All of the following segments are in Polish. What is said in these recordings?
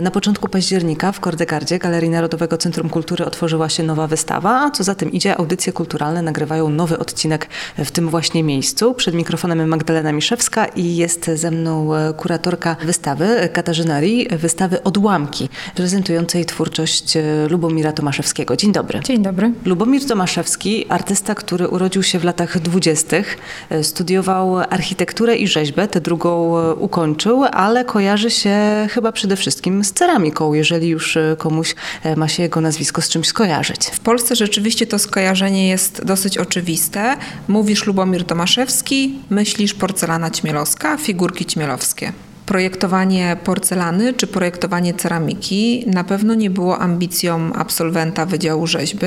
Na początku października w Kordegardzie Galerii Narodowego Centrum Kultury otworzyła się nowa wystawa, a co za tym idzie, audycje kulturalne nagrywają nowy odcinek w tym właśnie miejscu. Przed mikrofonem Magdalena Miszewska i jest ze mną e, kuratorka wystawy Katarzyna Ri, wystawy Odłamki, prezentującej twórczość e, Lubomira Tomaszewskiego. Dzień dobry. Dzień dobry. Lubomir Tomaszewski, artysta, który urodził się w latach dwudziestych, e, studiował architekturę i rzeźbę, tę drugą ukończył, ale kojarzy się chyba przede wszystkim z z ceramiką, jeżeli już e, komuś e, ma się jego nazwisko z czymś skojarzyć. W Polsce rzeczywiście to skojarzenie jest dosyć oczywiste. Mówisz Lubomir Tomaszewski, myślisz porcelana ćmielowska, figurki ćmielowskie projektowanie porcelany czy projektowanie ceramiki na pewno nie było ambicją absolwenta Wydziału Rzeźby,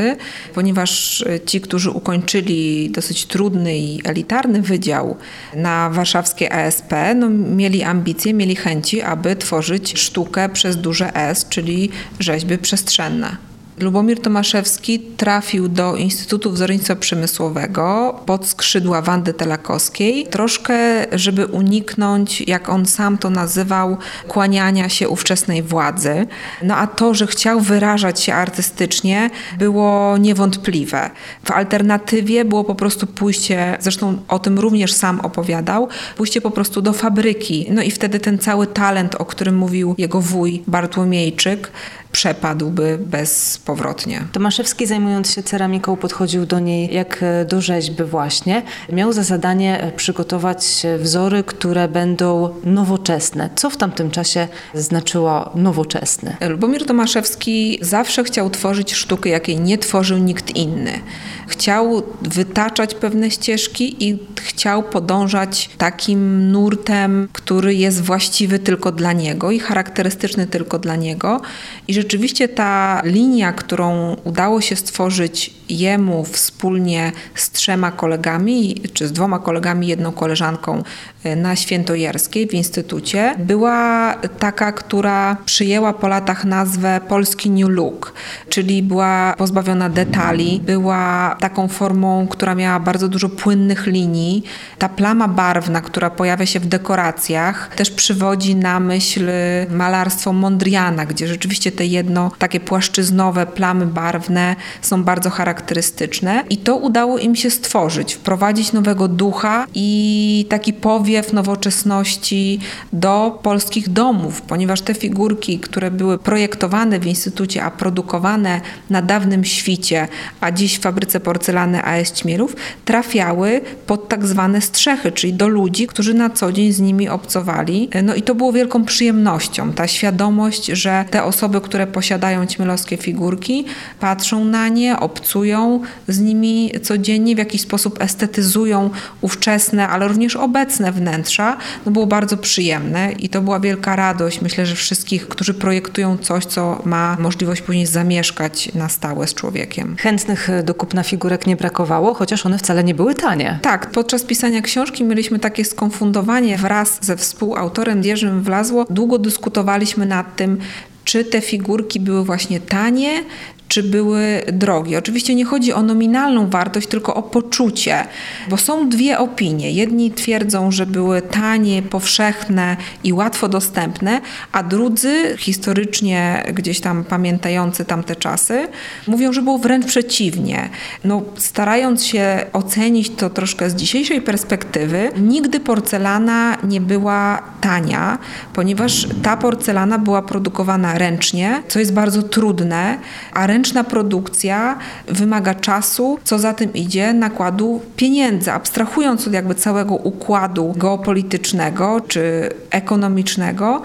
ponieważ e, ci, którzy ukończyli dosyć trudny i elitarny wydział na warszawskie ASP, no, mieli ambicje, mieli chęci, aby tworzyć sztukę przez duże S, czyli rzeźby przestrzenne. Lubomir Tomaszewski trafił do Instytutu Wzornictwa Przemysłowego pod skrzydła Wandy Telakowskiej, troszkę, żeby uniknąć, jak on sam to nazywał, kłaniania się ówczesnej władzy. No a to, że chciał wyrażać się artystycznie, było niewątpliwe. W alternatywie było po prostu pójście, zresztą o tym również sam opowiadał, pójście po prostu do fabryki. No i wtedy ten cały talent, o którym mówił jego wuj Bartłomiejczyk, przepadłby bezpowrotnie. Tomaszewski zajmując się ceramiką podchodził do niej jak e, do rzeźby właśnie. Miał za zadanie e, przygotować wzory, które będą nowoczesne. Co w tamtym czasie znaczyło nowoczesne? Lubomir Tomaszewski zawsze chciał tworzyć sztukę, jakiej nie tworzył nikt inny. Chciał wytaczać pewne ścieżki i chciał podążać takim nurtem, który jest właściwy tylko dla niego i charakterystyczny tylko dla niego. I rzeczywiście ta linia, którą udało się stworzyć jemu wspólnie z trzema kolegami, czy z dwoma kolegami, jedną koleżanką e, na Świętojerskiej w Instytucie, była taka, która przyjęła po latach nazwę Polski New Look, czyli była pozbawiona detali, była taką formą, która miała bardzo dużo płynnych linii. Ta plama barwna, która pojawia się w dekoracjach, też przywodzi na myśl malarstwo Mondriana, gdzie rzeczywiście te jedno takie płaszczyznowe plamy barwne są bardzo charakterystyczne i to udało im się stworzyć, wprowadzić nowego ducha i taki powiew nowoczesności do polskich domów, ponieważ te figurki, które były projektowane w instytucie, a produkowane na dawnym świcie, a dziś w fabryce porcelany AS Ćmierów, trafiały pod tak zwane strzechy, czyli do ludzi, którzy na co dzień z nimi obcowali. No i to było wielką przyjemnością, ta świadomość, że te osoby, które posiadają ćmielowskie figurki, patrzą na nie, obcują z nimi codziennie, w jakiś sposób estetyzują ówczesne, ale również obecne wnętrza. No było bardzo przyjemne i to była wielka radość, myślę, że wszystkich, którzy projektują coś, co ma możliwość później zamieszkać na stałe z człowiekiem. Chętnych do kupna figurek nie brakowało, chociaż one wcale nie były tanie. Tak, podczas pisania książki mieliśmy takie skonfundowanie wraz ze współautorem Jerzym Wlazło. Długo dyskutowaliśmy nad tym, czy te figurki były właśnie tanie, czy były drogie. Oczywiście nie chodzi o nominalną wartość, tylko o poczucie, bo są dwie opinie. Jedni twierdzą, że były tanie, powszechne i łatwo dostępne, a drudzy, historycznie gdzieś tam pamiętający tamte czasy, mówią, że było wręcz przeciwnie. No, starając się ocenić to troszkę z dzisiejszej perspektywy, nigdy porcelana nie była tania, ponieważ ta porcelana była produkowana ręcznie, co jest bardzo trudne, a ręcznie ręczna produkcja wymaga czasu, co za tym idzie nakładu pieniędzy, abstrahując od jakby całego układu geopolitycznego czy ekonomicznego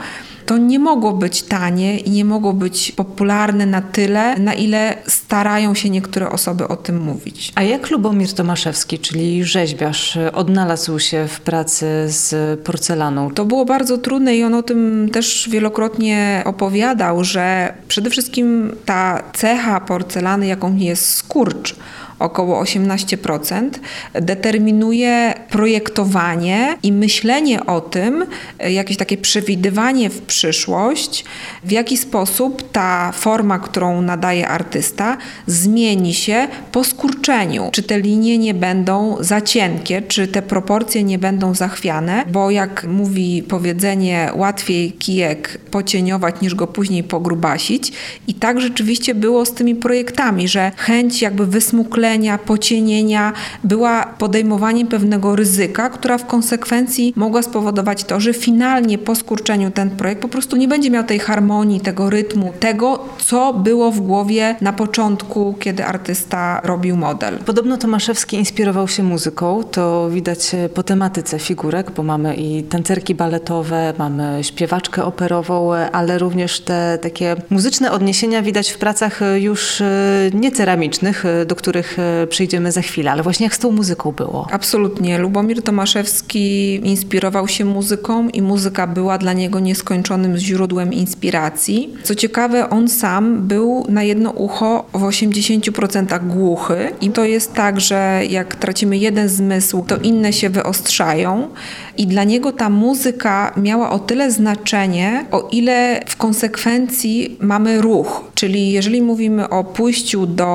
to nie mogło być tanie i nie mogło być popularne na tyle, na ile starają się niektóre osoby o tym mówić. A jak Lubomir Tomaszewski, czyli rzeźbiarz, odnalazł się w pracy z porcelaną? To było bardzo trudne i on o tym też wielokrotnie opowiadał, że przede wszystkim ta cecha porcelany, jaką jest skurcz, około 18%, determinuje projektowanie i myślenie o tym, jakieś takie przewidywanie w przyszłość, w jaki sposób ta forma, którą nadaje artysta, zmieni się po skurczeniu. Czy te linie nie będą za cienkie, czy te proporcje nie będą zachwiane, bo jak mówi powiedzenie, łatwiej kijek pocieniować niż go później pogrubasić. I tak rzeczywiście było z tymi projektami, że chęć jakby wysmuklenia, pocienienia była podejmowaniem pewnego ryzyka, która w konsekwencji mogła spowodować to, że finalnie po skurczeniu ten projekt po prostu nie będzie miał tej harmonii, tego rytmu, tego, co było w głowie na początku, kiedy artysta robił model. Podobno Tomaszewski inspirował się muzyką, to widać po tematyce figurek, bo mamy i tancerki baletowe, mamy śpiewaczkę operową, ale również te takie muzyczne odniesienia widać w pracach już e, nie ceramicznych, e, do których e, przyjdziemy za chwilę, ale właśnie jak z tą muzyką było? Absolutnie. Lubomir Tomaszewski inspirował się muzyką i muzyka była dla niego nieskończonym źródłem inspiracji. Co ciekawe, on sam był na jedno ucho w 80% głuchy i to jest tak, że jak tracimy jeden zmysł, to inne się wyostrzają i dla niego ta muzyka miała o tyle znaczenie, o ile w konsekwencji mamy ruch. Czyli jeżeli mówimy o pójściu do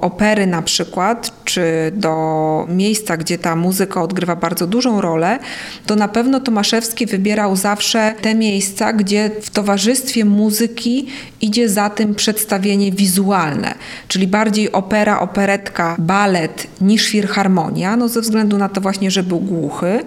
opery na przykład, czy do miejsca, gdzie ta muzyka odgrywa bardzo dużą rolę, to na pewno Tomaszewski wybierał zawsze te miejsca, gdzie w towarzystwie muzyki idzie za tym przedstawienie wizualne, czyli bardziej opera, operetka, balet niż filharmonia, no ze względu na to właśnie, że był głuchy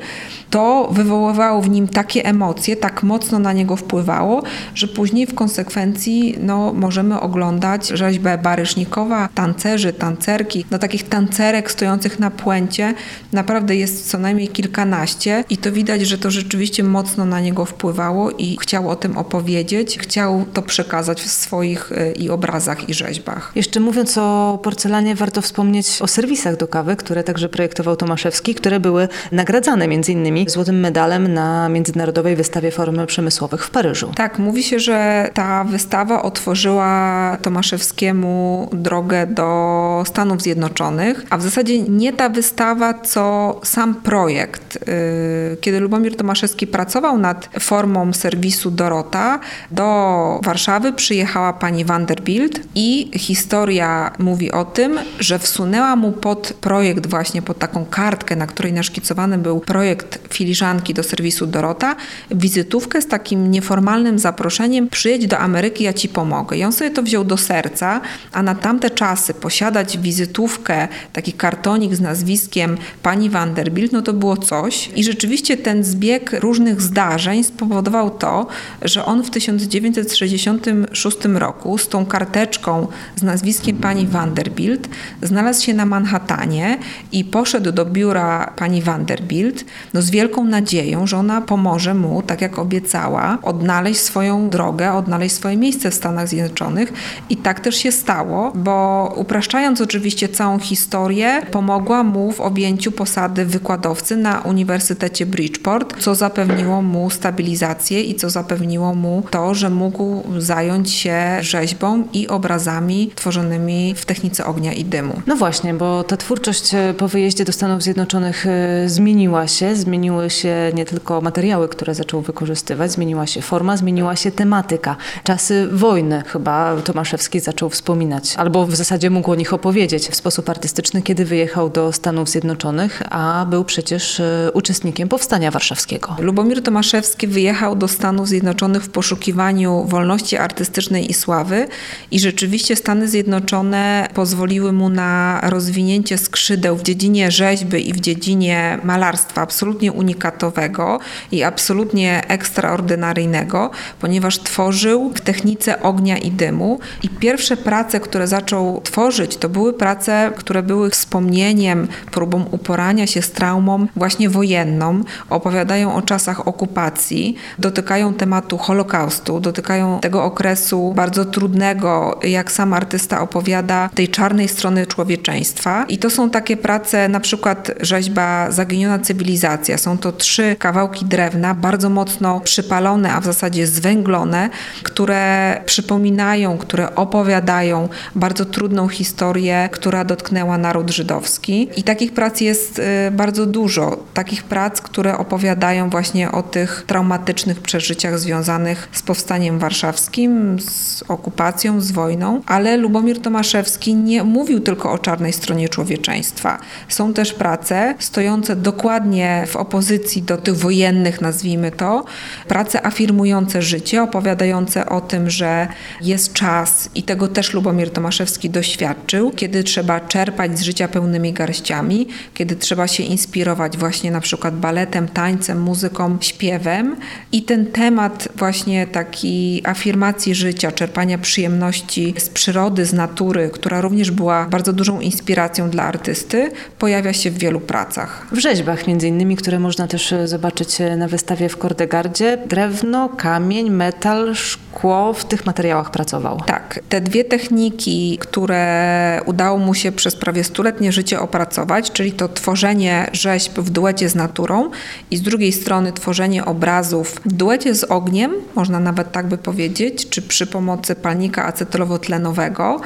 to wywoływało w nim takie emocje, tak mocno na niego wpływało, że później w konsekwencji no, możemy oglądać rzeźbę Barysznikowa, tancerzy, tancerki, no takich tancerek stojących na płęcie naprawdę jest co najmniej kilkanaście i to widać, że to rzeczywiście mocno na niego wpływało i chciał o tym opowiedzieć, chciał to przekazać w swoich y, i obrazach i rzeźbach. Jeszcze mówiąc o porcelanie, warto wspomnieć o serwisach do kawy, które także projektował Tomaszewski, które były nagradzane między innymi złotym medalem na Międzynarodowej Wystawie Form Przemysłowych w Paryżu. Tak, mówi się, że ta wystawa otworzyła Tomaszewskiemu drogę do Stanów Zjednoczonych, a w zasadzie nie ta wystawa, co sam projekt. Y, kiedy Lubomir Tomaszewski pracował nad formą serwisu Dorota, do Warszawy przyjechała pani Vanderbilt i historia mówi o tym, że wsunęła mu pod projekt właśnie, pod taką kartkę, na której naszkicowany był projekt filiżanki do serwisu Dorota wizytówkę z takim nieformalnym zaproszeniem przyjedź do Ameryki, ja ci pomogę. I on sobie to wziął do serca, a na tamte czasy posiadać wizytówkę, taki kartonik z nazwiskiem pani Vanderbilt, no to było coś. I rzeczywiście ten zbieg różnych zdarzeń spowodował to, że on w 1966 roku z tą karteczką z nazwiskiem pani Vanderbilt znalazł się na Manhattanie i poszedł do biura pani Vanderbilt no z wielką nadzieją, że ona pomoże mu, tak jak obiecała, odnaleźć swoją drogę, odnaleźć swoje miejsce w Stanach Zjednoczonych. I tak też się stało, bo upraszczając oczywiście całą historię, pomogła mu w objęciu posady wykładowcy na Uniwersytecie Bridgeport, co zapewniło mu stabilizację i co zapewniło mu to, że mógł zająć się rzeźbą i obrazami tworzonymi w technice ognia i dymu. No właśnie, bo ta twórczość e, po wyjeździe do Stanów Zjednoczonych e, zmieniła się, zmieniły się nie tylko materiały, które zaczął wykorzystywać, zmieniła się forma, zmieniła się tematyka. Czasy wojny chyba Tomaszewski zaczął wspominać, albo w zasadzie mógł o nich opowiedzieć w sposób artystyczny, kiedy wyjechał do Stanów Zjednoczonych, a był przecież e, uczestnikiem Powstania Warszawskiego. Lubomir Tomaszewski wyjechał do Stanów Zjednoczonych w poszukiwaniu wolności artystycznej i sławy i rzeczywiście Stany Zjednoczone pozwoliły mu na rozwinięcie skrzydeł w dziedzinie rzeźby i w dziedzinie malarstwa absolutnie unikatowego i absolutnie ekstraordynaryjnego, ponieważ tworzył w technice ognia i dymu. I pierwsze prace, które zaczął tworzyć, to były prace, które były wspomnieniem, próbą uporania się z traumą właśnie wojenną, opowiadają o czasach okupacji, dotykają tematu Holokaustu, dotykają tego okresu bardzo trudnego, jak sam artysta opowiada, tej czarnej strony człowieczeństwa. I to są takie prace, na przykład rzeźba Zaginiona cywilizacja. Są to trzy kawałki drewna, bardzo mocno przypalone, a w zasadzie zwęglone, które przypominają, które opowiadają bardzo trudną historię, która dotknęła naród żydowski. I takich prac jest y, bardzo dużo. Takich prac, które opowiadają właśnie o tych traumatycznych przeżyciach związanych z powstaniem warszawskim, z okupacją, z wojną. Ale Lubomir Tomaszewski nie mówił tylko o czarnej stronie człowieczeństwa. Są też prace stojące dokładnie w opozycji do tych wojennych, nazwijmy to, prace afirmujące życie, opowiadające o tym, że jest czas i tego też Lubomir Tomaszewski doświadczył, kiedy trzeba czerpać z życia pełnymi garściami, kiedy trzeba się inspirować właśnie na przykład baletem, tańcem, muzyką, śpiewem i ten temat właśnie takiej afirmacji życia, czerpania przyjemności z przyrody, z natury, która również była bardzo dużą inspiracją dla artysty, pojawia się w wielu pracach. W rzeźbach między innymi, które można też zobaczyć na wystawie w Kordegardzie, drewno, kamień, metal, szkło, w tych materiałach pracował. Tak, te dwie techniki, które udało mu się przez prawie stuletnie życie opracować, czyli to tworzenie rzeźb w duecie z naturą i z drugiej strony tworzenie obrazów w duecie z ogniem, można nawet tak by powiedzieć, czy przy pomocy palnika acetylowotlenowego,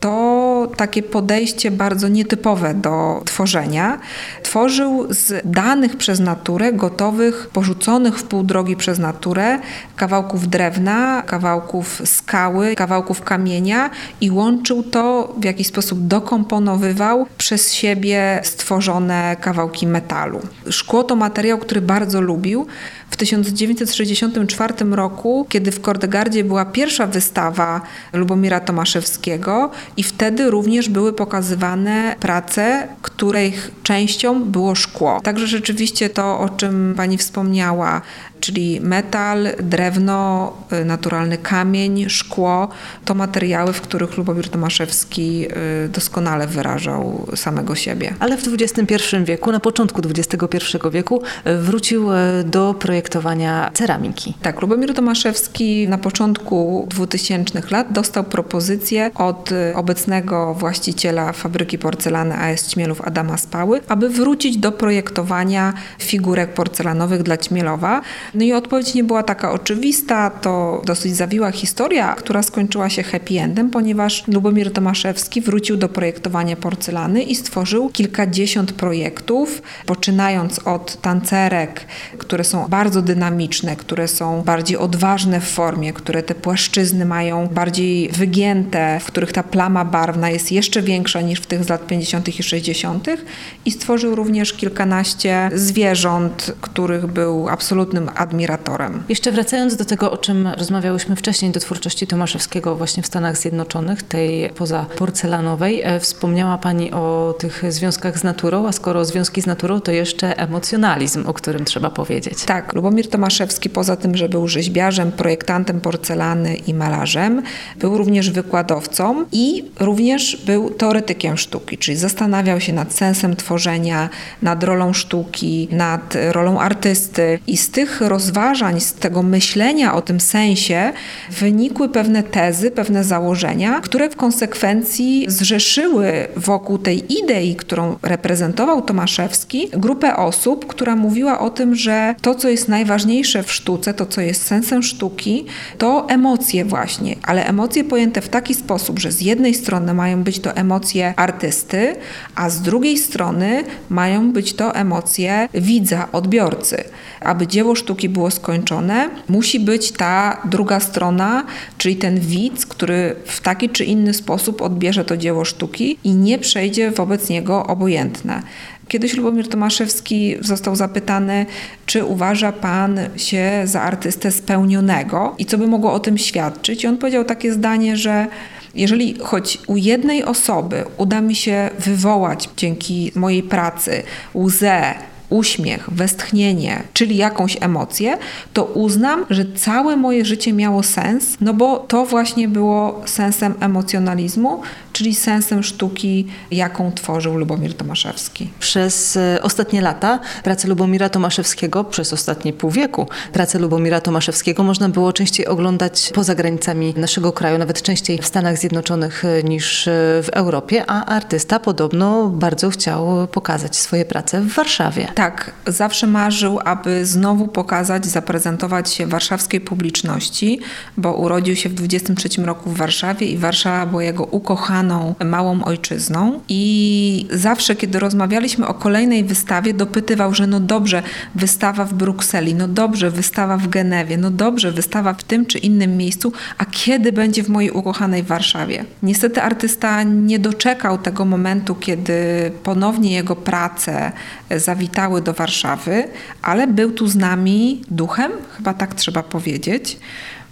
to takie podejście bardzo nietypowe do tworzenia. Tworzył z danych przez naturę, gotowych, porzuconych w pół drogi przez naturę, kawałków drewna, kawałków skały, kawałków kamienia i łączył to, w jakiś sposób dokomponowywał przez siebie stworzone kawałki metalu. Szkło to materiał, który bardzo lubił. W 1964 roku, kiedy w Kordegardzie była pierwsza wystawa Lubomira Tomaszewskiego i wtedy również były pokazywane prace, których częścią było szkło. Także rzeczywiście to, o czym Pani wspomniała, czyli metal, drewno, y, naturalny kamień, szkło, to materiały, w których Lubomir Tomaszewski y, doskonale wyrażał samego siebie. Ale w XXI wieku, na początku XXI wieku y, wrócił do projektowania ceramiki. Tak, Lubomir Tomaszewski na początku 2000 lat dostał propozycję od obecnego właściciela fabryki porcelany AS Ćmielów Adama Spały, aby wrócić do projektowania figurek porcelanowych dla Ćmielowa. No i odpowiedź nie była taka oczywista, to dosyć zawiła historia, która skończyła się happy endem, ponieważ Lubomir Tomaszewski wrócił do projektowania porcelany i stworzył kilkadziesiąt projektów, poczynając od tancerek, które są bardzo dynamiczne, które są bardziej odważne w formie, które te płaszczyzny mają bardziej wygięte, w których ta plama barwna jest jeszcze większa niż w tych z lat 50. i 60. i stworzył również kilkanaście zwierząt, których był absolutnym admiratorem. Jeszcze wracając do tego, o czym rozmawiałyśmy wcześniej, do twórczości Tomaszewskiego właśnie w Stanach Zjednoczonych, tej poza porcelanowej, e, wspomniała Pani o tych związkach z naturą, a skoro związki z naturą, to jeszcze emocjonalizm, o którym trzeba powiedzieć. Tak, Lubomir Tomaszewski poza tym, że był rzeźbiarzem, projektantem porcelany i malarzem, był również wykładowcą i również był teoretykiem sztuki, czyli zastanawiał się nad sensem tworzenia, nad rolą sztuki, nad rolą artysty. I z tych rozważań, z tego myślenia o tym sensie wynikły pewne tezy, pewne założenia, które w konsekwencji zrzeszyły wokół tej idei, którą reprezentował Tomaszewski, grupę osób, która mówiła o tym, że to, co jest najważniejsze w sztuce, to, co jest sensem sztuki, to emocje właśnie, ale emocje pojęte w taki sposób, że z jednej strony mają być to emocje artysty, a z drugiej strony mają być to emocje widza, odbiorcy. Aby dzieło sztuki było skończone, musi być ta druga strona, czyli ten widz, który w taki czy inny sposób odbierze to dzieło sztuki i nie przejdzie wobec niego obojętne. Kiedyś Lubomir Tomaszewski został zapytany, czy uważa pan się za artystę spełnionego i co by mogło o tym świadczyć. I on powiedział takie zdanie, że jeżeli choć u jednej osoby uda mi się wywołać dzięki mojej pracy łzę, uśmiech, westchnienie, czyli jakąś emocję, to uznam, że całe moje życie miało sens, no bo to właśnie było sensem emocjonalizmu, czyli sensem sztuki, jaką tworzył Lubomir Tomaszewski. Przez e, ostatnie lata pracę Lubomira Tomaszewskiego, przez ostatnie pół wieku pracę Lubomira Tomaszewskiego można było częściej oglądać poza granicami naszego kraju, nawet częściej w Stanach Zjednoczonych e, niż e, w Europie, a artysta podobno bardzo chciał pokazać swoje prace w Warszawie. Tak, zawsze marzył, aby znowu pokazać, zaprezentować się warszawskiej publiczności, bo urodził się w 23 roku w Warszawie i Warszawa była jego ukochaną małą ojczyzną i zawsze, kiedy rozmawialiśmy o kolejnej wystawie, dopytywał, że no dobrze, wystawa w Brukseli, no dobrze, wystawa w Genewie, no dobrze, wystawa w tym czy innym miejscu, a kiedy będzie w mojej ukochanej Warszawie? Niestety artysta nie doczekał tego momentu, kiedy ponownie jego prace zawitały do Warszawy, ale był tu z nami duchem, chyba tak trzeba powiedzieć.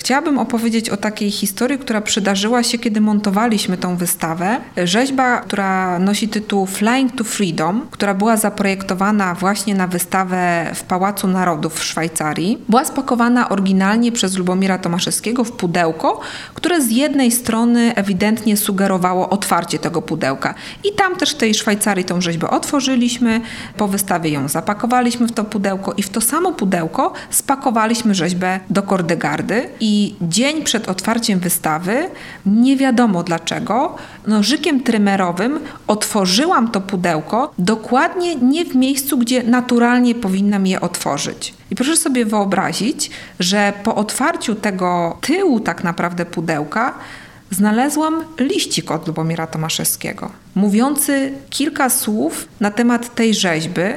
Chciałabym opowiedzieć o takiej historii, która przydarzyła się, kiedy montowaliśmy tą wystawę. Rzeźba, która nosi tytuł Flying to Freedom, która była zaprojektowana właśnie na wystawę w Pałacu Narodów w Szwajcarii, była spakowana oryginalnie przez Lubomira Tomaszewskiego w pudełko, które z jednej strony ewidentnie sugerowało otwarcie tego pudełka. I tam też w tej Szwajcarii tą rzeźbę otworzyliśmy, po wystawie ją zapakowaliśmy w to pudełko i w to samo pudełko spakowaliśmy rzeźbę do Kordegardy i i dzień przed otwarciem wystawy, nie wiadomo dlaczego, nożykiem trymerowym otworzyłam to pudełko dokładnie nie w miejscu, gdzie naturalnie powinnam je otworzyć. I proszę sobie wyobrazić, że po otwarciu tego tyłu tak naprawdę pudełka znalazłam liścik od Lubomira Tomaszewskiego, mówiący kilka słów na temat tej rzeźby,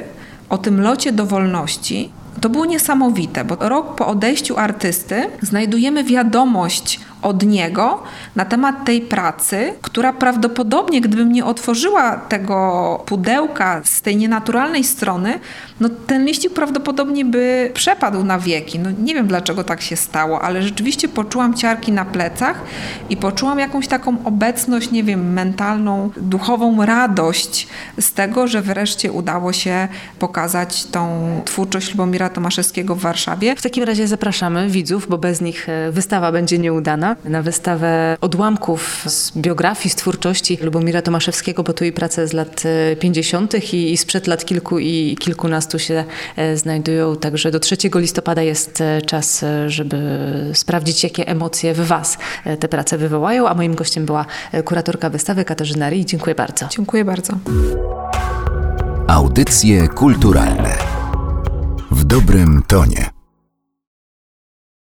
o tym locie do wolności, to było niesamowite, bo rok po odejściu artysty znajdujemy wiadomość od niego na temat tej pracy, która prawdopodobnie, gdybym nie otworzyła tego pudełka z tej nienaturalnej strony, no ten liścik prawdopodobnie by przepadł na wieki. No nie wiem dlaczego tak się stało, ale rzeczywiście poczułam ciarki na plecach i poczułam jakąś taką obecność, nie wiem, mentalną, duchową radość z tego, że wreszcie udało się pokazać tą twórczość Lubomira Tomaszewskiego w Warszawie. W takim razie zapraszamy widzów, bo bez nich e, wystawa będzie nieudana na wystawę odłamków z biografii, z twórczości Lubomira Tomaszewskiego, bo tu i prace z lat 50. E, i, i sprzed lat kilku i kilkunastu się e, znajdują. Także do 3 listopada jest e, czas, żeby sprawdzić, jakie emocje w Was te prace wywołają. A moim gościem była kuratorka wystawy Katarzyna Rii. Dziękuję bardzo. Dziękuję bardzo. Audycje kulturalne w dobrym tonie.